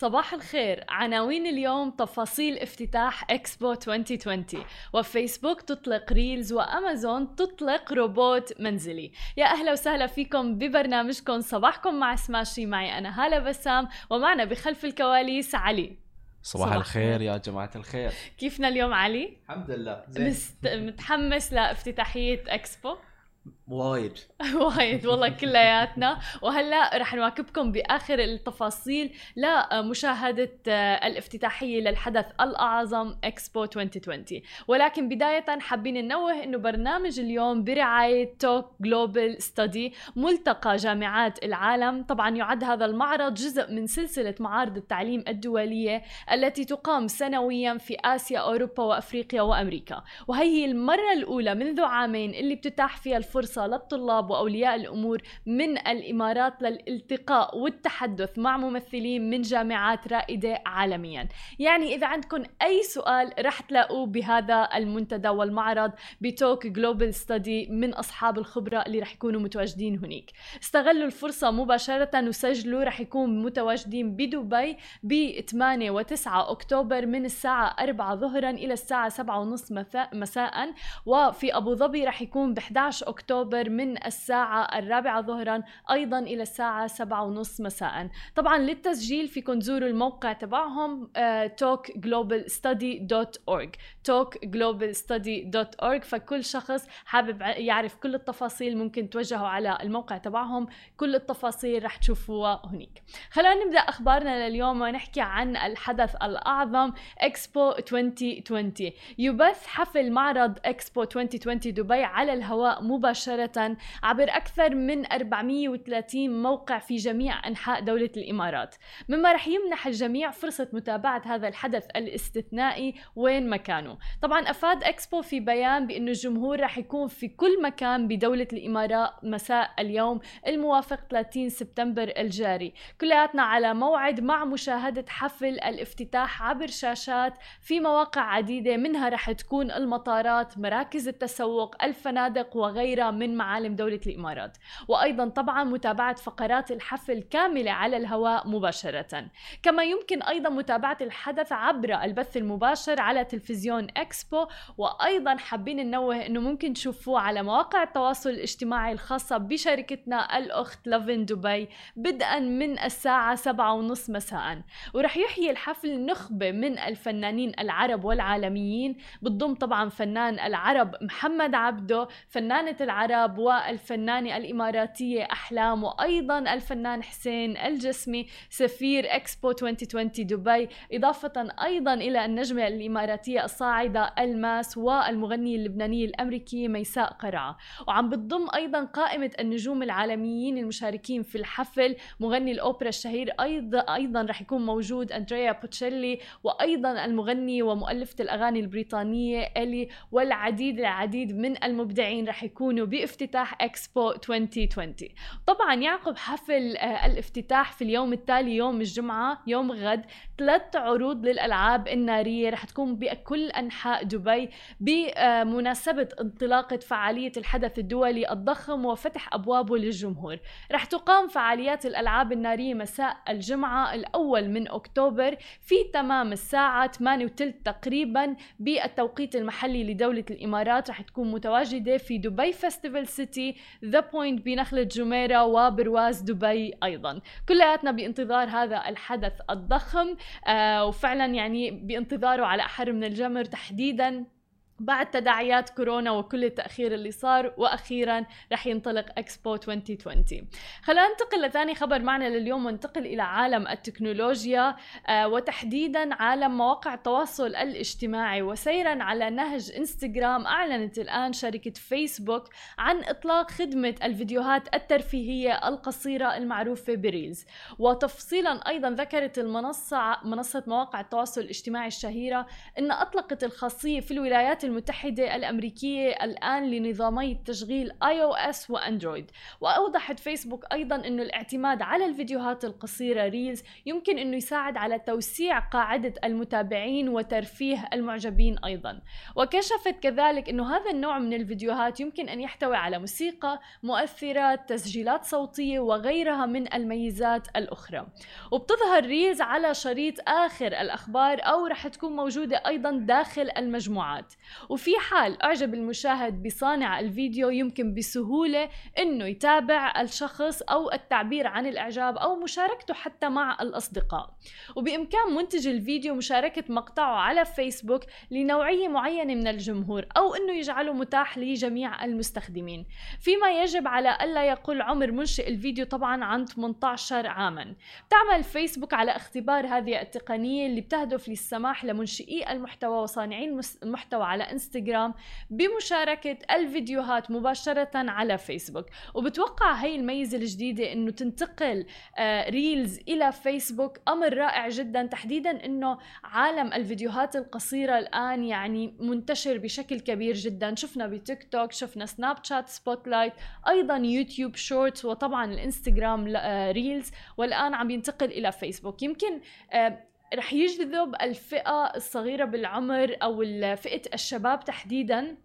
صباح الخير. عناوين اليوم تفاصيل افتتاح إكسبو 2020 وفيسبوك تطلق ريلز وأمازون تطلق روبوت منزلي. يا أهلا وسهلا فيكم ببرنامجكم. صباحكم مع سماشي. معي أنا هالة بسام ومعنا بخلف الكواليس علي. صباح, صباح الخير. يا جماعة الخير. كيفنا اليوم علي؟ الحمد لله. زين. مست... متحمس لأفتتاحية إكسبو؟ وايد. وايد والله كلياتنا. وهلا رح نواكبكم بآخر التفاصيل لمشاهده آه، الافتتاحية للحدث الأعظم إكسبو 2020 ولكن بداية حابين ننوه إنه برنامج اليوم برعاية توك جلوبال ستدي ملتقى جامعات العالم. طبعا يعد هذا المعرض جزء من سلسلة معارض التعليم الدولية التي تقام سنويا في آسيا أوروبا وأفريقيا وأمريكا. وهي هي المرة الأولى منذ عامين اللي بتتاح فيها للطلاب وأولياء الأمور من الإمارات للالتقاء والتحدث مع ممثلين من جامعات رائدة عالميا. يعني إذا عندكم أي سؤال رح تلاقوه بهذا المنتدى والمعرض بتوك جلوبال ستدي من أصحاب الخبرة اللي رح يكونوا متواجدين هناك استغلوا الفرصة مباشرة وسجلوا رح يكون متواجدين بدبي ب 8 و 9 أكتوبر من الساعة 4 ظهرا إلى الساعة 7 ونص مساء وفي أبو ظبي رح يكون ب 11 أكتوبر من الساعة الرابعة ظهرا أيضا إلى الساعة سبعة ونص مساء. طبعا للتسجيل فيكم تزوروا الموقع تبعهم talkglobalstudy.org talkglobalstudy.org فكل شخص حابب يعرف كل التفاصيل ممكن توجهوا على الموقع تبعهم. كل التفاصيل رح تشوفوها هناك خلينا نبدأ أخبارنا لليوم ونحكي عن الحدث الأعظم اكسبو 2020 يبث حفل معرض اكسبو 2020 دبي على الهواء مباشرة عبر أكثر من 430 موقع في جميع أنحاء دولة الإمارات. مما رح يمنح الجميع فرصة متابعة هذا الحدث الاستثنائي وين مكانه طبعا أفاد إكسبو في بيان بأن الجمهور رح يكون في كل مكان بدولة الإمارات مساء اليوم الموافق 30 سبتمبر الجاري. كلياتنا على موعد مع مشاهدة حفل الافتتاح عبر شاشات في مواقع عديدة منها رح تكون المطارات مراكز التسوق الفنادق وغيرها غيرها من معالم دولة الإمارات. وأيضا طبعا متابعة فقرات الحفل كاملة على الهواء مباشرة. كما يمكن أيضا متابعة الحدث عبر البث المباشر على تلفزيون إكسبو. وأيضا حابين ننوه أنه ممكن تشوفوه على مواقع التواصل الاجتماعي الخاصة بشركتنا الأخت لافن دبي بدءا من الساعة سبعة ونص مساء. ورح يحيي الحفل نخبة من الفنانين العرب والعالميين. بتضم طبعا فنان العرب محمد عبده فنانة العرب والفنانة الإماراتية أحلام وأيضا الفنان حسين الجسمي سفير إكسبو 2020 دبي إضافة أيضا إلى النجمة الإماراتية الصاعدة ألماس والمغنية اللبنانية الأمريكية ميساء قرعة. وعم بتضم أيضا قائمة النجوم العالميين المشاركين في الحفل مغني الأوبرا الشهير أيضا أيضا رح يكون موجود أندريا بوتشيلي وأيضا المغني ومؤلفة الأغاني البريطانية إلي والعديد العديد من المبدعين رح يكون يكونوا بافتتاح إكسبو 2020 طبعا يعقب حفل آه، الافتتاح في اليوم التالي يوم الجمعة يوم غد. ثلاث عروض للألعاب النارية. رح تكون بكل أنحاء دبي بمناسبة انطلاقة فعالية الحدث الدولي الضخم وفتح أبوابه للجمهور. رح تقام فعاليات الألعاب النارية مساء الجمعة الأول من أكتوبر في تمام الساعة 8 وثلث تقريبا بالتوقيت المحلي لدولة الإمارات. رح تكون متواجدة في دبي فيستيفال سيتي ذا بوينت بنخلة جميرة وبرواز دبي أيضا. كلياتنا بانتظار هذا الحدث الضخم آه وفعلا يعني بانتظاره على أحر من الجمر تحديدا. بعد تداعيات كورونا وكل التأخير اللي صار وأخيرا رح ينطلق إكسبو 2020 خلينا ننتقل لثاني خبر معنا لليوم وننتقل إلى عالم التكنولوجيا آه وتحديدا عالم مواقع التواصل الاجتماعي. وسيرا على نهج إنستغرام أعلنت الآن شركة فيسبوك عن إطلاق خدمة الفيديوهات الترفيهية القصيرة المعروفة بريلز. وتفصيلا أيضا ذكرت المنصة منصة مواقع التواصل الاجتماعي الشهيرة أن أطلقت الخاصية في الولايات المتحدة الأمريكية الآن لنظامي أو اس واندرويد وأوضحت فيسبوك أيضا أنه الاعتماد على الفيديوهات القصيرة ريلز يمكن أنه يساعد على توسيع قاعدة المتابعين وترفيه المعجبين أيضا. وكشفت كذلك أنه هذا النوع من الفيديوهات يمكن أن يحتوي على موسيقى مؤثرات تسجيلات صوتية وغيرها من الميزات الأخرى. وبتظهر ريلز على شريط آخر الأخبار أو رح تكون موجودة أيضا داخل المجموعات. وفي حال أعجب المشاهد بصانع الفيديو يمكن بسهولة أنه يتابع الشخص أو التعبير عن الإعجاب أو مشاركته حتى مع الأصدقاء. وبإمكان منتج الفيديو مشاركة مقطعه على فيسبوك لنوعية معينة من الجمهور أو أنه يجعله متاح لجميع المستخدمين. فيما يجب على ألا يقل عمر منشئ الفيديو طبعا عن 18 عاما. تعمل فيسبوك على اختبار هذه التقنية اللي بتهدف للسماح لمنشئي المحتوى وصانعي المحتوى على انستغرام بمشاركة الفيديوهات مباشرة على فيسبوك وبتوقع هي الميزة الجديدة إنه تنتقل ريلز آه، إلى فيسبوك أمر رائع جدا. تحديدا إنه عالم الفيديوهات القصيرة الآن يعني منتشر بشكل كبير جدا. شفنا بتيك توك شفنا سناب شات سبوت لايت أيضا يوتيوب شورتس وطبعا الإنستغرام ريلز آه، والآن عم ينتقل إلى فيسبوك يمكن آه، رح يجذب الفئة الصغيرة بالعمر أو فئة الشباب تحديدا.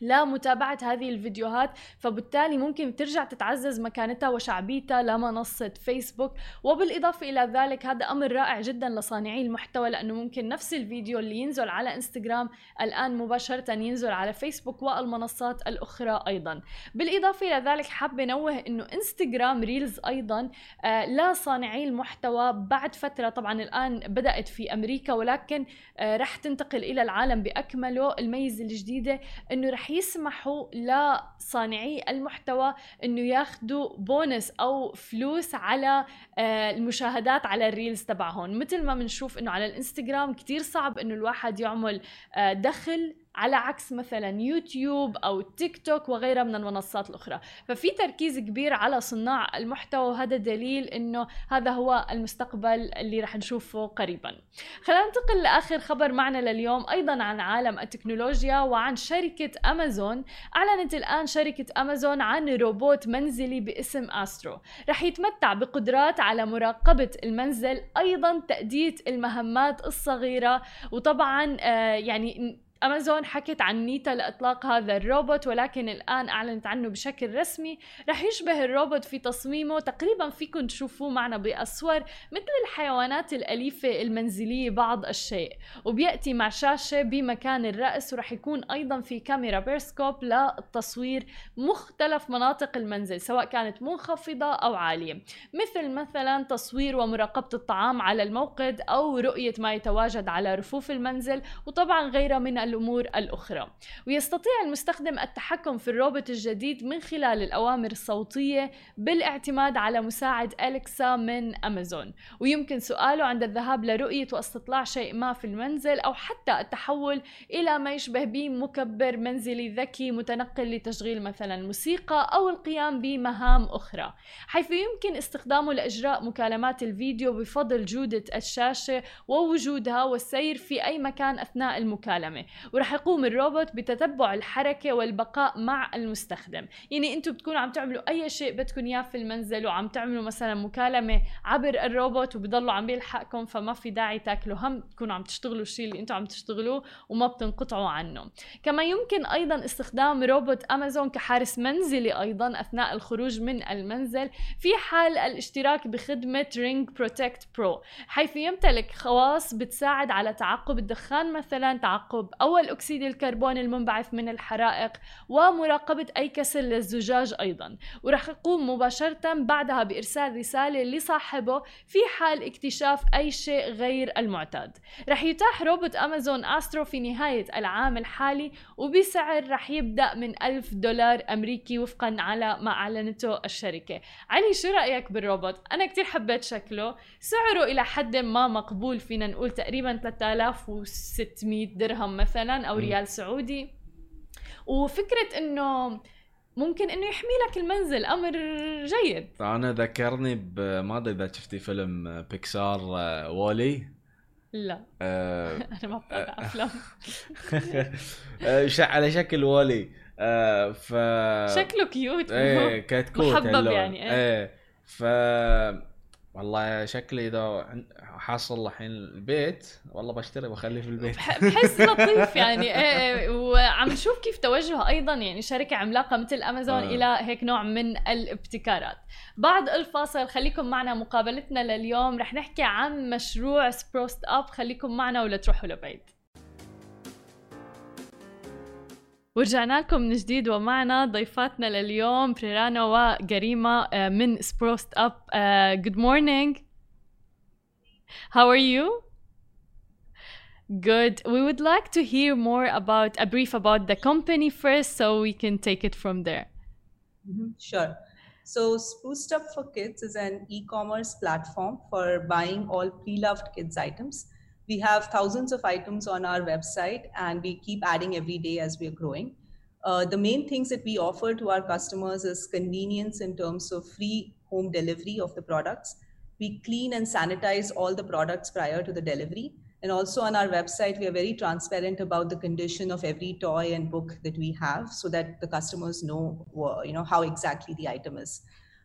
لمتابعة هذه الفيديوهات فبالتالي ممكن ترجع تتعزز مكانتها وشعبيتها لمنصة فيسبوك. وبالإضافة إلى ذلك هذا أمر رائع جدا لصانعي المحتوى لأنه ممكن نفس الفيديو اللي ينزل على إنستغرام الآن مباشرة ينزل على فيسبوك والمنصات الأخرى أيضا. بالإضافة إلى ذلك حابة نوه أنه إنستغرام ريلز أيضا آه لصانعي المحتوى بعد فترة. طبعا الآن بدأت في أمريكا ولكن آه رح تنتقل إلى العالم بأكمله. الميزة الجديدة أنه رح يسمحوا لصانعي المحتوى إنه ياخذوا بونس أو فلوس على آه، المشاهدات على الريلز تبعهم. مثل ما بنشوف إنه على الإنستغرام كتير صعب إنه الواحد يعمل آه، دخل على عكس مثلا يوتيوب أو تيك توك وغيرها من المنصات الأخرى. ففي تركيز كبير على صناع المحتوى وهذا دليل إنه هذا هو المستقبل اللي رح نشوفه قريبا. خلينا ننتقل لآخر خبر معنا لليوم أيضا عن عالم التكنولوجيا وعن شركة أمازون. أعلنت الآن شركة أمازون عن روبوت منزلي باسم أسترو. رح يتمتع بقدرات على مراقبة المنزل أيضا تأدية المهمات الصغيرة وطبعا آه يعني أمازون حكت عن نيتا لإطلاق هذا الروبوت ولكن الآن أعلنت عنه بشكل رسمي. رح يشبه الروبوت في تصميمه. تقريبا فيكم تشوفوه معنا بالصور مثل الحيوانات الأليفة المنزلية بعض الشيء. وبيأتي مع شاشة بمكان الرأس ورح يكون أيضا في كاميرا بيرسكوب للتصوير مختلف مناطق المنزل سواء كانت منخفضة أو عالية. مثل مثلا تصوير ومراقبة الطعام على الموقد أو رؤية ما يتواجد على رفوف المنزل وطبعا غيرها من الأمور الأخرى. ويستطيع المستخدم التحكم في الروبوت الجديد من خلال الأوامر الصوتية بالاعتماد على مساعد أليكسا من أمازون. ويمكن سؤاله عند الذهاب لرؤية واستطلاع شيء ما في المنزل أو حتى التحول إلى ما يشبه به مكبر منزلي ذكي متنقل لتشغيل مثلا موسيقى أو القيام بمهام أخرى. حيث يمكن استخدامه لإجراء مكالمات الفيديو بفضل جودة الشاشة ووجودها والسير في أي مكان أثناء المكالمة. ورح يقوم الروبوت بتتبع الحركة والبقاء مع المستخدم. يعني أنتم بتكونوا عم تعملوا أي شيء بدكم إياه في المنزل وعم تعملوا مثلا مكالمة عبر الروبوت وبضلوا عم بيلحقكم فما في داعي تاكلوا هم تكونوا عم تشتغلوا الشيء اللي أنتم عم تشتغلوه وما بتنقطعوا عنه. كما يمكن أيضا استخدام روبوت أمازون كحارس منزلي أيضا أثناء الخروج من المنزل في حال الاشتراك بخدمة رينج بروتكت برو حيث يمتلك خواص بتساعد على تعقب الدخان مثلا تعقب أول أكسيد الكربون المنبعث من الحرائق ومراقبة أي كسر للزجاج أيضا. ورح يقوم مباشرة بعدها بإرسال رسالة لصاحبه في حال اكتشاف أي شيء غير المعتاد. رح يتاح روبوت أمازون أسترو في نهاية العام الحالي وبسعر رح يبدأ من ألف دولار أمريكي وفقا على ما أعلنته الشركة. علي شو رأيك بالروبوت؟ أنا كتير حبيت شكله. سعره إلى حد ما مقبول فينا نقول تقريبا 3600 درهم مثلا. أو ريال سعودي. وفكرة إنه ممكن إنه يحمي لك المنزل أمر جيد. أنا ذكرني ما أدري إذا شفتي فيلم بيكسار وولي. لا. آه، أنا ما بتابع أفلام. آه، ش- على شكل ولي آه، ف شكله كيوت إيه كتكوت محبب. يعني، إيه. إيه ف والله شكلي إذا حاصل الحين البيت والله بشتري بخليه في البيت. بح- بحس لطيف يعني. إيه إيه، وعم نشوف كيف توجه أيضا يعني شركة عملاقة مثل امازون آه. إلى هيك نوع من الابتكارات. بعد الفاصل خليكم معنا مقابلتنا لليوم. رح نحكي عن مشروع سبروست اب خليكم معنا ولا تروحوا لبعيد. ورجعنا لكم من جديد ومعنا ضيفاتنا لليوم بريرانا وجريمة آه، من سبروست اب جود مورنينج How are you? Good. We would like to hear more about a brief about the company first so we can take it from there. Mhm, Sure. So Spruced Up for Kids is an e-commerce platform for buying all pre-loved kids items. We have thousands of items on our website and we keep adding every day as we are growing. Uh, the main things that we offer to our customers is convenience in terms of free home delivery of the products. We clean and sanitize all the products prior to the delivery. And also on our website, we are very transparent about the condition of every toy and book that we have so that the customers know, you know, how exactly the item is.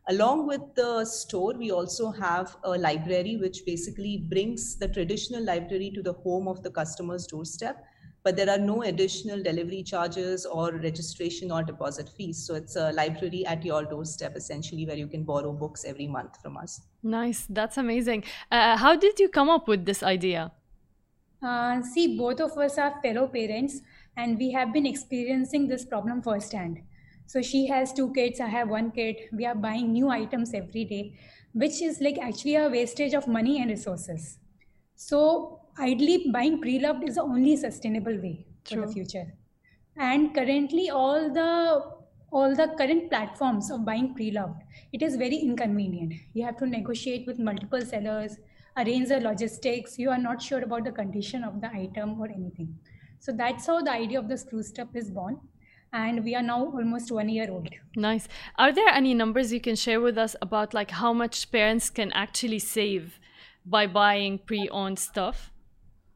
Along with the store, we also have a library which basically brings the traditional library to the home of the customer's doorstep. But there are no additional delivery charges or registration or deposit fees. So it's a library at your doorstep, essentially, where you can borrow books every month from us. Nice. That's amazing. Uh, how did you come up with this idea? Uh, see, both of us are fellow parents, and we have been experiencing this problem firsthand. So she has two kids, I have one kid. We are buying new items every day, which is like actually a wastage of money and resources. So ideally, buying pre-loved is the only sustainable way for the future. And currently, all the all the current platforms of buying pre-loved, it is very inconvenient. You have to negotiate with multiple sellers, arrange the logistics. You are not sure about the condition of the item or anything. So that's how the idea of the spruce up is born. And we are now almost one year old. Nice. Are there any numbers you can share with us about like how much parents can actually save by buying pre-owned stuff?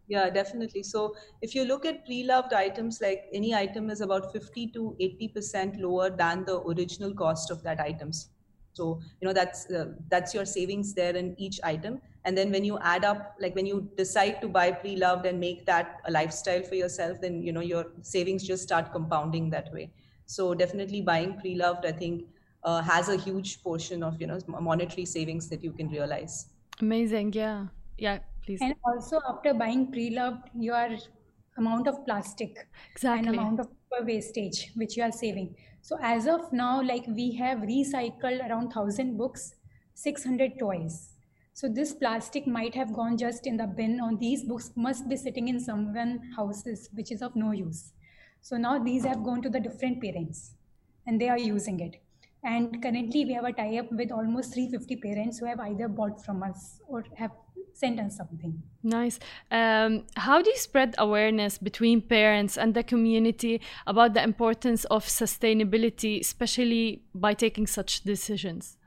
Yeah, definitely. So if you look at pre-loved items, like any item is about 50 to 80% lower than the original cost of that item. So, you know, that's uh, that's your savings there in each item. And then when you add up, like when you decide to buy pre-loved and make that a lifestyle for yourself, then, you know, your savings just start compounding that way. So definitely buying pre-loved, I think, uh, has a huge portion of, you know, monetary savings that you can realize. Amazing. Yeah. Yeah, please. And also, after buying pre-loved, your amount of plastic Exactly. and amount of paper wastage which you are saving. So as of now, like we have recycled around thousand books, six hundred toys. So this plastic might have gone just in the bin, or these books must be sitting in someone's houses which is of no use. So now these have gone to the different parents, and they are using it. And currently, we have a tie-up with almost 350 parents who have either bought from us or have sent us something. Nice. Um, how do you spread awareness between parents and the community about the importance of sustainability, especially by taking such decisions?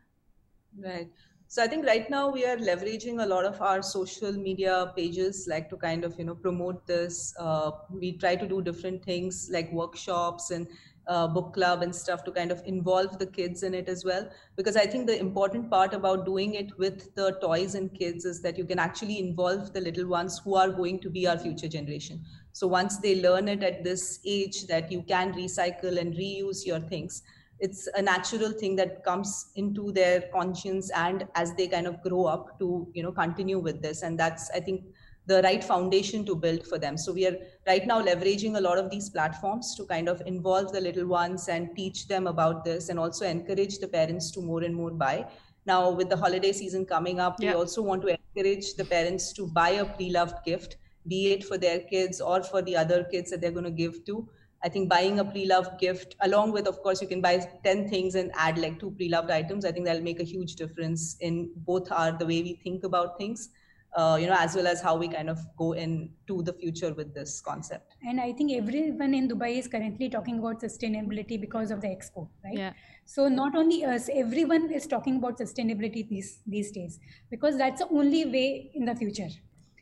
Right. So I think right now we are leveraging a lot of our social media pages, like to kind of you know promote this. Uh, we try to do different things like workshops and uh, book club and stuff to kind of involve the kids in it as well. Because I think the important part about doing it with the toys and kids is that you can actually involve the little ones who are going to be our future generation. So once they learn it at this age that you can recycle and reuse your things, it's a natural thing that comes into their conscience and as they kind of grow up to you know continue with this. And that's i think the right foundation to build for them. So we are right now leveraging a lot of these platforms to kind of involve the little ones and teach them about this and also encourage the parents to more and more buy. Now with the holiday season coming up Yeah. we also want to encourage the parents to buy a pre-loved gift be it for their kids or for the other kids that they're going to give to I think buying a pre-loved gift, along with, of course, you can buy 10 things and add like two pre-loved items. I think that'll make a huge difference in both our the way we think about things, uh, you know, as well as how we kind of go into the future with this concept. And I think everyone in Dubai is currently talking about sustainability because of the expo, right? Yeah. So not only us, everyone is talking about sustainability these these days because that's the only way in the future.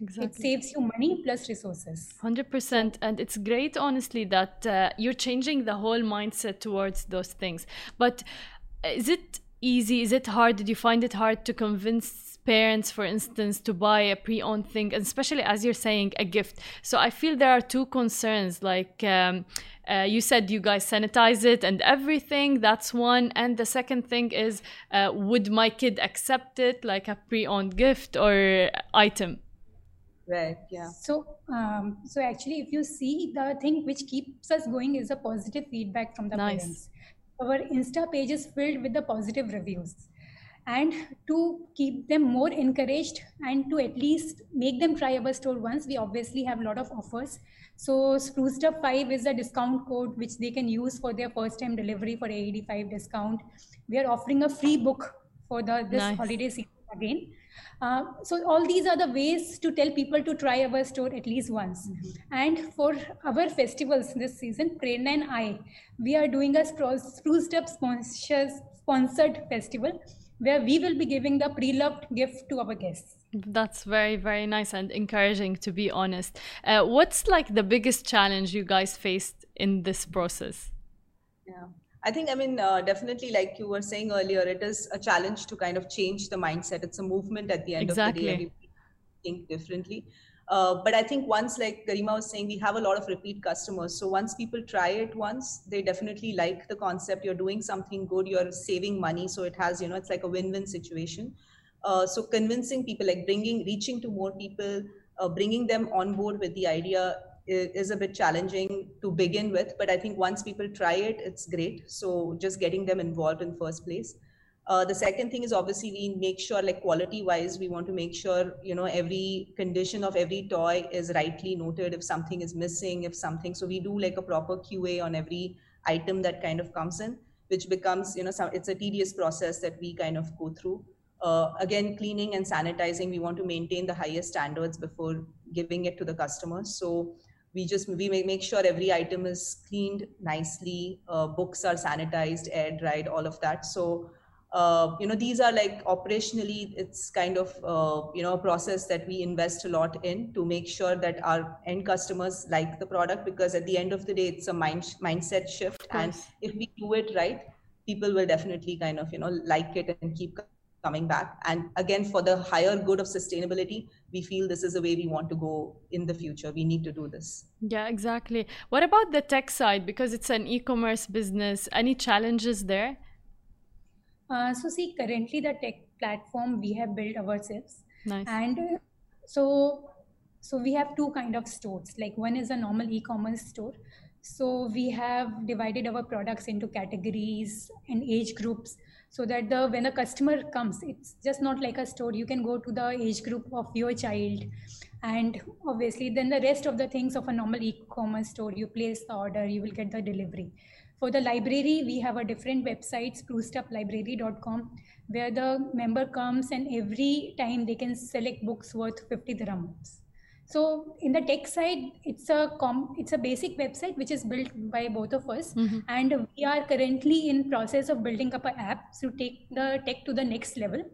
Exactly. It saves you money plus resources. 100% and it's great honestly that uh, you're changing the whole mindset towards those things but is it easy is it hard did you find it hard to convince parents for instance to buy a pre-owned thing and especially as you're saying a gift so i feel there are two concerns like um, uh, you said you guys sanitize it and everything that's one and the second thing is uh, would my kid accept it like a pre-owned gift or item Right. Yeah. So, um, so actually, if you see the thing which keeps us going is a positive feedback from the Nice. parents. Our Insta page is filled with the positive reviews, and to keep them more encouraged and to at least make them try our store once, we obviously have a lot of offers. So, Spruced Up Five is a discount code which they can use for their first time delivery for a eighty five discount. We are offering a free book for the this Nice. holiday season again. Uh, so all these are the ways to tell people to try our store at least once. And for our festivals this season, Prerna and I, we are doing a spru- spruced up sponsors, sponsored festival where we will be giving the pre-loved gift to our guests. That's very, very nice and encouraging, to be honest. Uh, what's like the biggest challenge you guys faced in this process? Yeah. I think, I mean, uh, definitely, like you were saying earlier, it is a challenge to kind of change the mindset. It's a movement at the end Exactly. of the day. Everybody think differently. Uh, but I think once, like Garima was saying, we have a lot of repeat customers. So once people try it once, they definitely like the concept. You're doing something good, you're saving money. So it has, you know, it's like a win win situation. Uh, so convincing people, like bringing, reaching to more people, uh, bringing them on board with the idea is a bit challenging to begin with. But I think once people try it, it's great. So just getting them involved in first place. Uh, the second thing is obviously we make sure like quality wise we want to make sure you know every condition of every toy is rightly noted if something is missing if something so we do like a proper qa on every item that kind of comes in which becomes you know some, it's a tedious process that we kind of go through uh, again cleaning and sanitizing we want to maintain the highest standards before giving it to the customers so we just we make, make sure every item is cleaned nicely uh, books are sanitized air dried all of that. So uh, you know these are like operationally it's kind of uh, you know a process that we invest a lot in to make sure that our end customers like the product because at the end of the day it's a mind mindset shift. And if we do it right people will definitely kind of you know like it and keep coming back. And again for the higher good of sustainability we feel this is the way we want to go in the future we need to do this Yeah, exactly. What about the tech side? Because it's an e commerce business, any challenges there? Uh, so see, currently the tech platform we have built ourselves. Nice. and uh, so so we have two kind of stores like one is a normal e-commerce store so we have divided our products into categories and age groups so that the when the customer comes it's just not like a store. You can go to the age group of your child and obviously then the rest of the things of a normal e-commerce store you place the order you will get the delivery. For the library we have a different website spruceduplibrary.com where the member comes and every time they can select books worth 50 dirhams so in the tech side it's a com it's a basic website which is built by both of us Mhm. and we are currently in process of building up an app to take the tech to the next level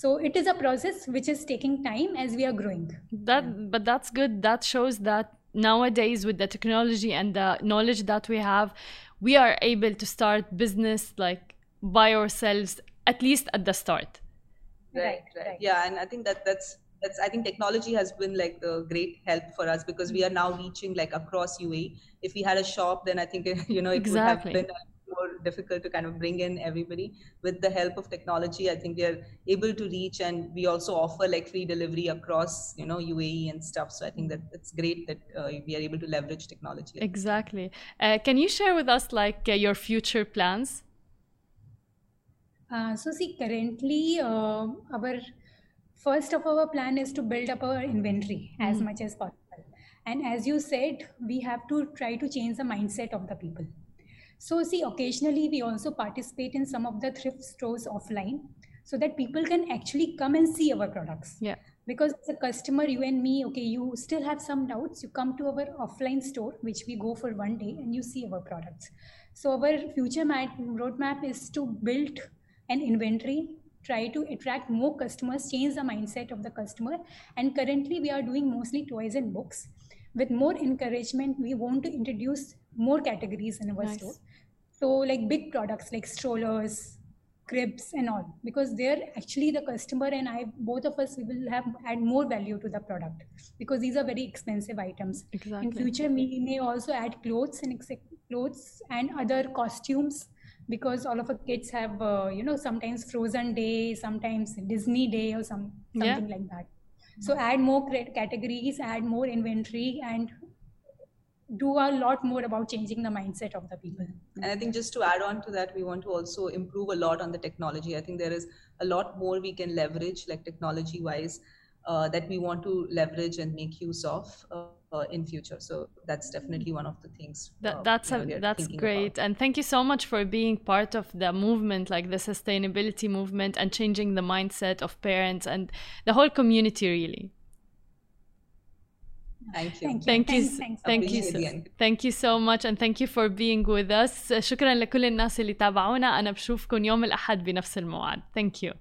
so it is a process which is taking time as we are growing That, but that's good. That shows that nowadays, with the technology and the knowledge that we have, we are able to start business like by ourselves, at least at the start. right Right, right right. yeah and i think that that's that's i think technology has been like the great help for us because we are now reaching like across uae if we had a shop then i think you know it Exactly. would have been more difficult to kind of bring in everybody with the help of technology i think we are able to reach and we also offer like free delivery across you know uae and stuff so i think that it's great that uh, we are able to leverage technology Exactly. Uh, can you share with us like uh, your future plans? Uh, so see, currently uh, our first of our plan is to build up our inventory as hmm. much as possible. And as you said, we have to try to change the mindset of the people. So see, occasionally we also participate in some of the thrift stores offline so that people can actually come and see our products. Yeah. Because as a customer, you and me, okay, you still have some doubts. You come to our offline store, which we go for one day, and you see our products. So our future mat- roadmap is to build an inventory try to attract more customers, change the mindset of the customer. And currently, we are doing mostly toys and books. With more encouragement, we want to introduce more categories in our Nice. store. So, like big products like strollers, cribs, and all, because they're actually the customer and I, both of us, we will have add more value to the product because these are very expensive items. Exactly. In future, we may also add clothes and clothes and other costumes because all of our kids have, uh, you know, sometimes Frozen Day, sometimes Disney Day, or some Yeah. something like that. So add more categories, add more inventory, and do a lot more about changing the mindset of the people. And I think just to add on to that, we want to also improve a lot on the technology. I think there is a lot more we can leverage, like technology wise, uh, that we want to leverage and make use of uh, uh, in future. So that's definitely one of the things. That, uh, that's you a, know, we are that's thinking great about. and thank you so much for being part of the movement like the sustainability movement and changing the mindset of parents and the whole community really Thank you. Thank you. thank you Thanks, s- thanks. thank you Appreciate so, the end. thank you so much and thank you for being with us شكرا لكل الناس اللي تابعونا انا بشوفكم يوم الاحد بنفس الموعد thank you